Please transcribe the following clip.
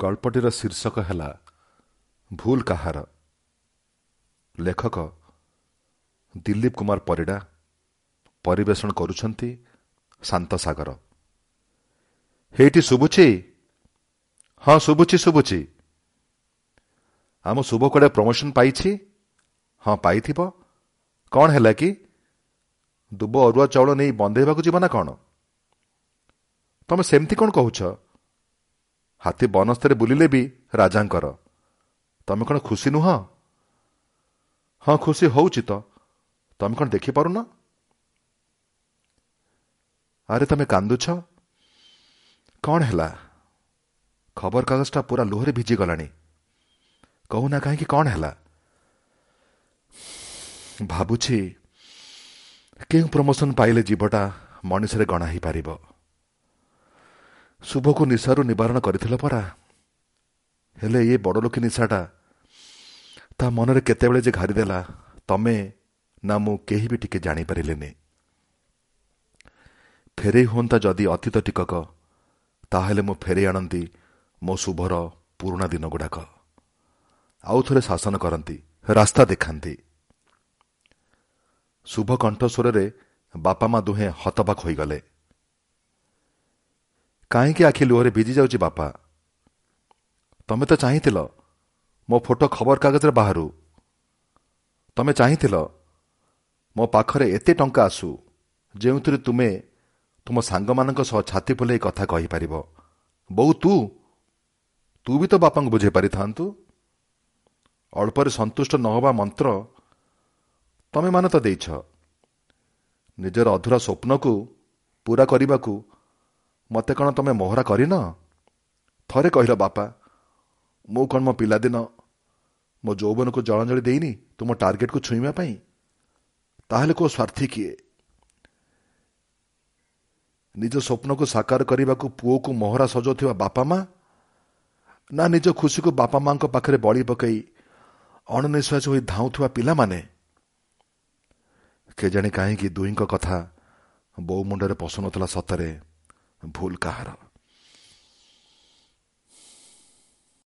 ଗଳ୍ପଟିର ଶୀର୍ଷକ ହେଲା ଭୁଲ କାହାର? ଲେଖକ ଦିଲ୍ଲୀପ କୁମାର ପରିଡ଼ା ପରିବେଷଣ କରୁଛନ୍ତି ଶାନ୍ତ ସାଗର ହେଇଟି ଶୁଭୁଛି? ହଁ ଶୁଭୁଛି ଶୁଭୁଛି। ଆମ ଶୁଭ କୁଆଡ଼େ ପ୍ରମୋସନ୍ ପାଇଛି? ହଁ ପାଇଥିବ। କ'ଣ ହେଲା କି? ଦୁବ ଅରୁଆ ଚାଉଳ ନେଇ ବନ୍ଦେଇବାକୁ ଯିବ ନା କ'ଣ? ତମେ ସେମିତି କ'ଣ କହୁଛ? ହାତୀ ବନସ୍ତରେ ବୁଲିଲେ ବି ରାଜାଙ୍କର। ତମେ କ'ଣ ଖୁସି ନୁହଁ? ହଁ ଖୁସି ହଉଛି ତ। ତମେ କ'ଣ ଦେଖିପାରୁନ? ଆରେ ତମେ କାନ୍ଦୁଛ? କ'ଣ ହେଲା? ଖବରକାଗଜଟା ପୁରା ଲୁହରେ ଭିଜିଗଲାଣି। କହୁନା କାହିଁକି କ'ଣ ହେଲା? ଭାବୁଛି କେଉଁ ପ୍ରମୋସନ୍ ପାଇଲେ ଜୀବଟା ମଣିଷରେ ଗଣା ହେଇପାରିବ? ଶୁଭକୁ ନିଶାରୁ ନିବାରଣ କରିଥିଲ ପରା। ହେଲେ ଏ ବଡ଼ ଲୋକି ନିଶାଟା ତା ମନରେ କେତେବେଳେ ଯେ ଘାରିଦେଲା ତମେ ନା ମୁଁ କେହି ବି ଟିକେ ଜାଣିପାରିଲେନି। ଫେରେଇ ହୁଅନ୍ତା ଯଦି ଅତୀତ ଟିକକ ତାହେଲେ ମୁଁ ଫେରେଇ ଆଣନ୍ତି ମୋ ଶୁଭର ପୁରୁଣା ଦିନଗୁଡ଼ାକ। ଆଉ ଥରେ ଶାସନ କରନ୍ତି ରାସ୍ତା ଦେଖାନ୍ତି। ଶୁଭ କଣ୍ଠସ୍ୱରରେ ବାପା ମା ଦୁହେଁ ହତବାକ ହୋଇଗଲେ। କାହିଁକି ଆଖି ଲୁହରେ ଭିଜି ଯାଉଛି ବାପା? ତମେ ତ ଚାହିଁଥିଲ ମୋ ଫଟୋ ଖବରକାଗଜରେ ବାହାରୁ। ତମେ ଚାହିଁଥିଲ ମୋ ପାଖରେ ଏତେ ଟଙ୍କା ଆସୁ ଯେଉଁଥିରେ ତୁମେ ତୁମ ସାଙ୍ଗମାନଙ୍କ ସହ ଛାତି ଫୁଲେଇ କଥା କହିପାରିବ। ବୋଉ ତୁ? ତୁ ବି ତ ବାପାଙ୍କୁ ବୁଝେଇ ପାରିଥାନ୍ତୁ। ଅଳ୍ପରେ ସନ୍ତୁଷ୍ଟ ନ ହେବା ମନ୍ତ୍ର ତମେମାନେ ତ ଦେଇଛ। ନିଜର ଅଧୁରା ସ୍ୱପ୍ନକୁ ପୁରା କରିବାକୁ ମୋତେ କ'ଣ ତମେ ମୋହରା କରିନ? ଥରେ କହିଲ ବାପା ମୁଁ କ'ଣ ମୋ ପିଲାଦିନ ମୋ ଯୌବନକୁ ଜଳାଞ୍ଜଳି ଦେଇନି? ତୁମ ଟାର୍ଗେଟକୁ ଛୁଇଁବା ପାଇଁ? ତାହେଲେ କୋଉ ସ୍ୱାର୍ଥୀ କିଏ? ନିଜ ସ୍ୱପ୍ନକୁ ସାକାର କରିବାକୁ ପୁଅକୁ ମୋହରା ସଜାଉଥିବା ବାପା ମା? ନା ନିଜ ଖୁସିକୁ ବାପା ମାଙ୍କ ପାଖରେ ବଳି ପକାଇ ଅଣନିଶ୍ୱାସ ହୋଇ ଧାଉଁଥିବା ପିଲାମାନେ? କେଜାଣି କାହିଁକି ଦୁହିଁଙ୍କ କଥା ବୋଉ ମୁଣ୍ଡରେ ପଶୁନଥିଲା ସତରେ। ଭୁଲ କାହାର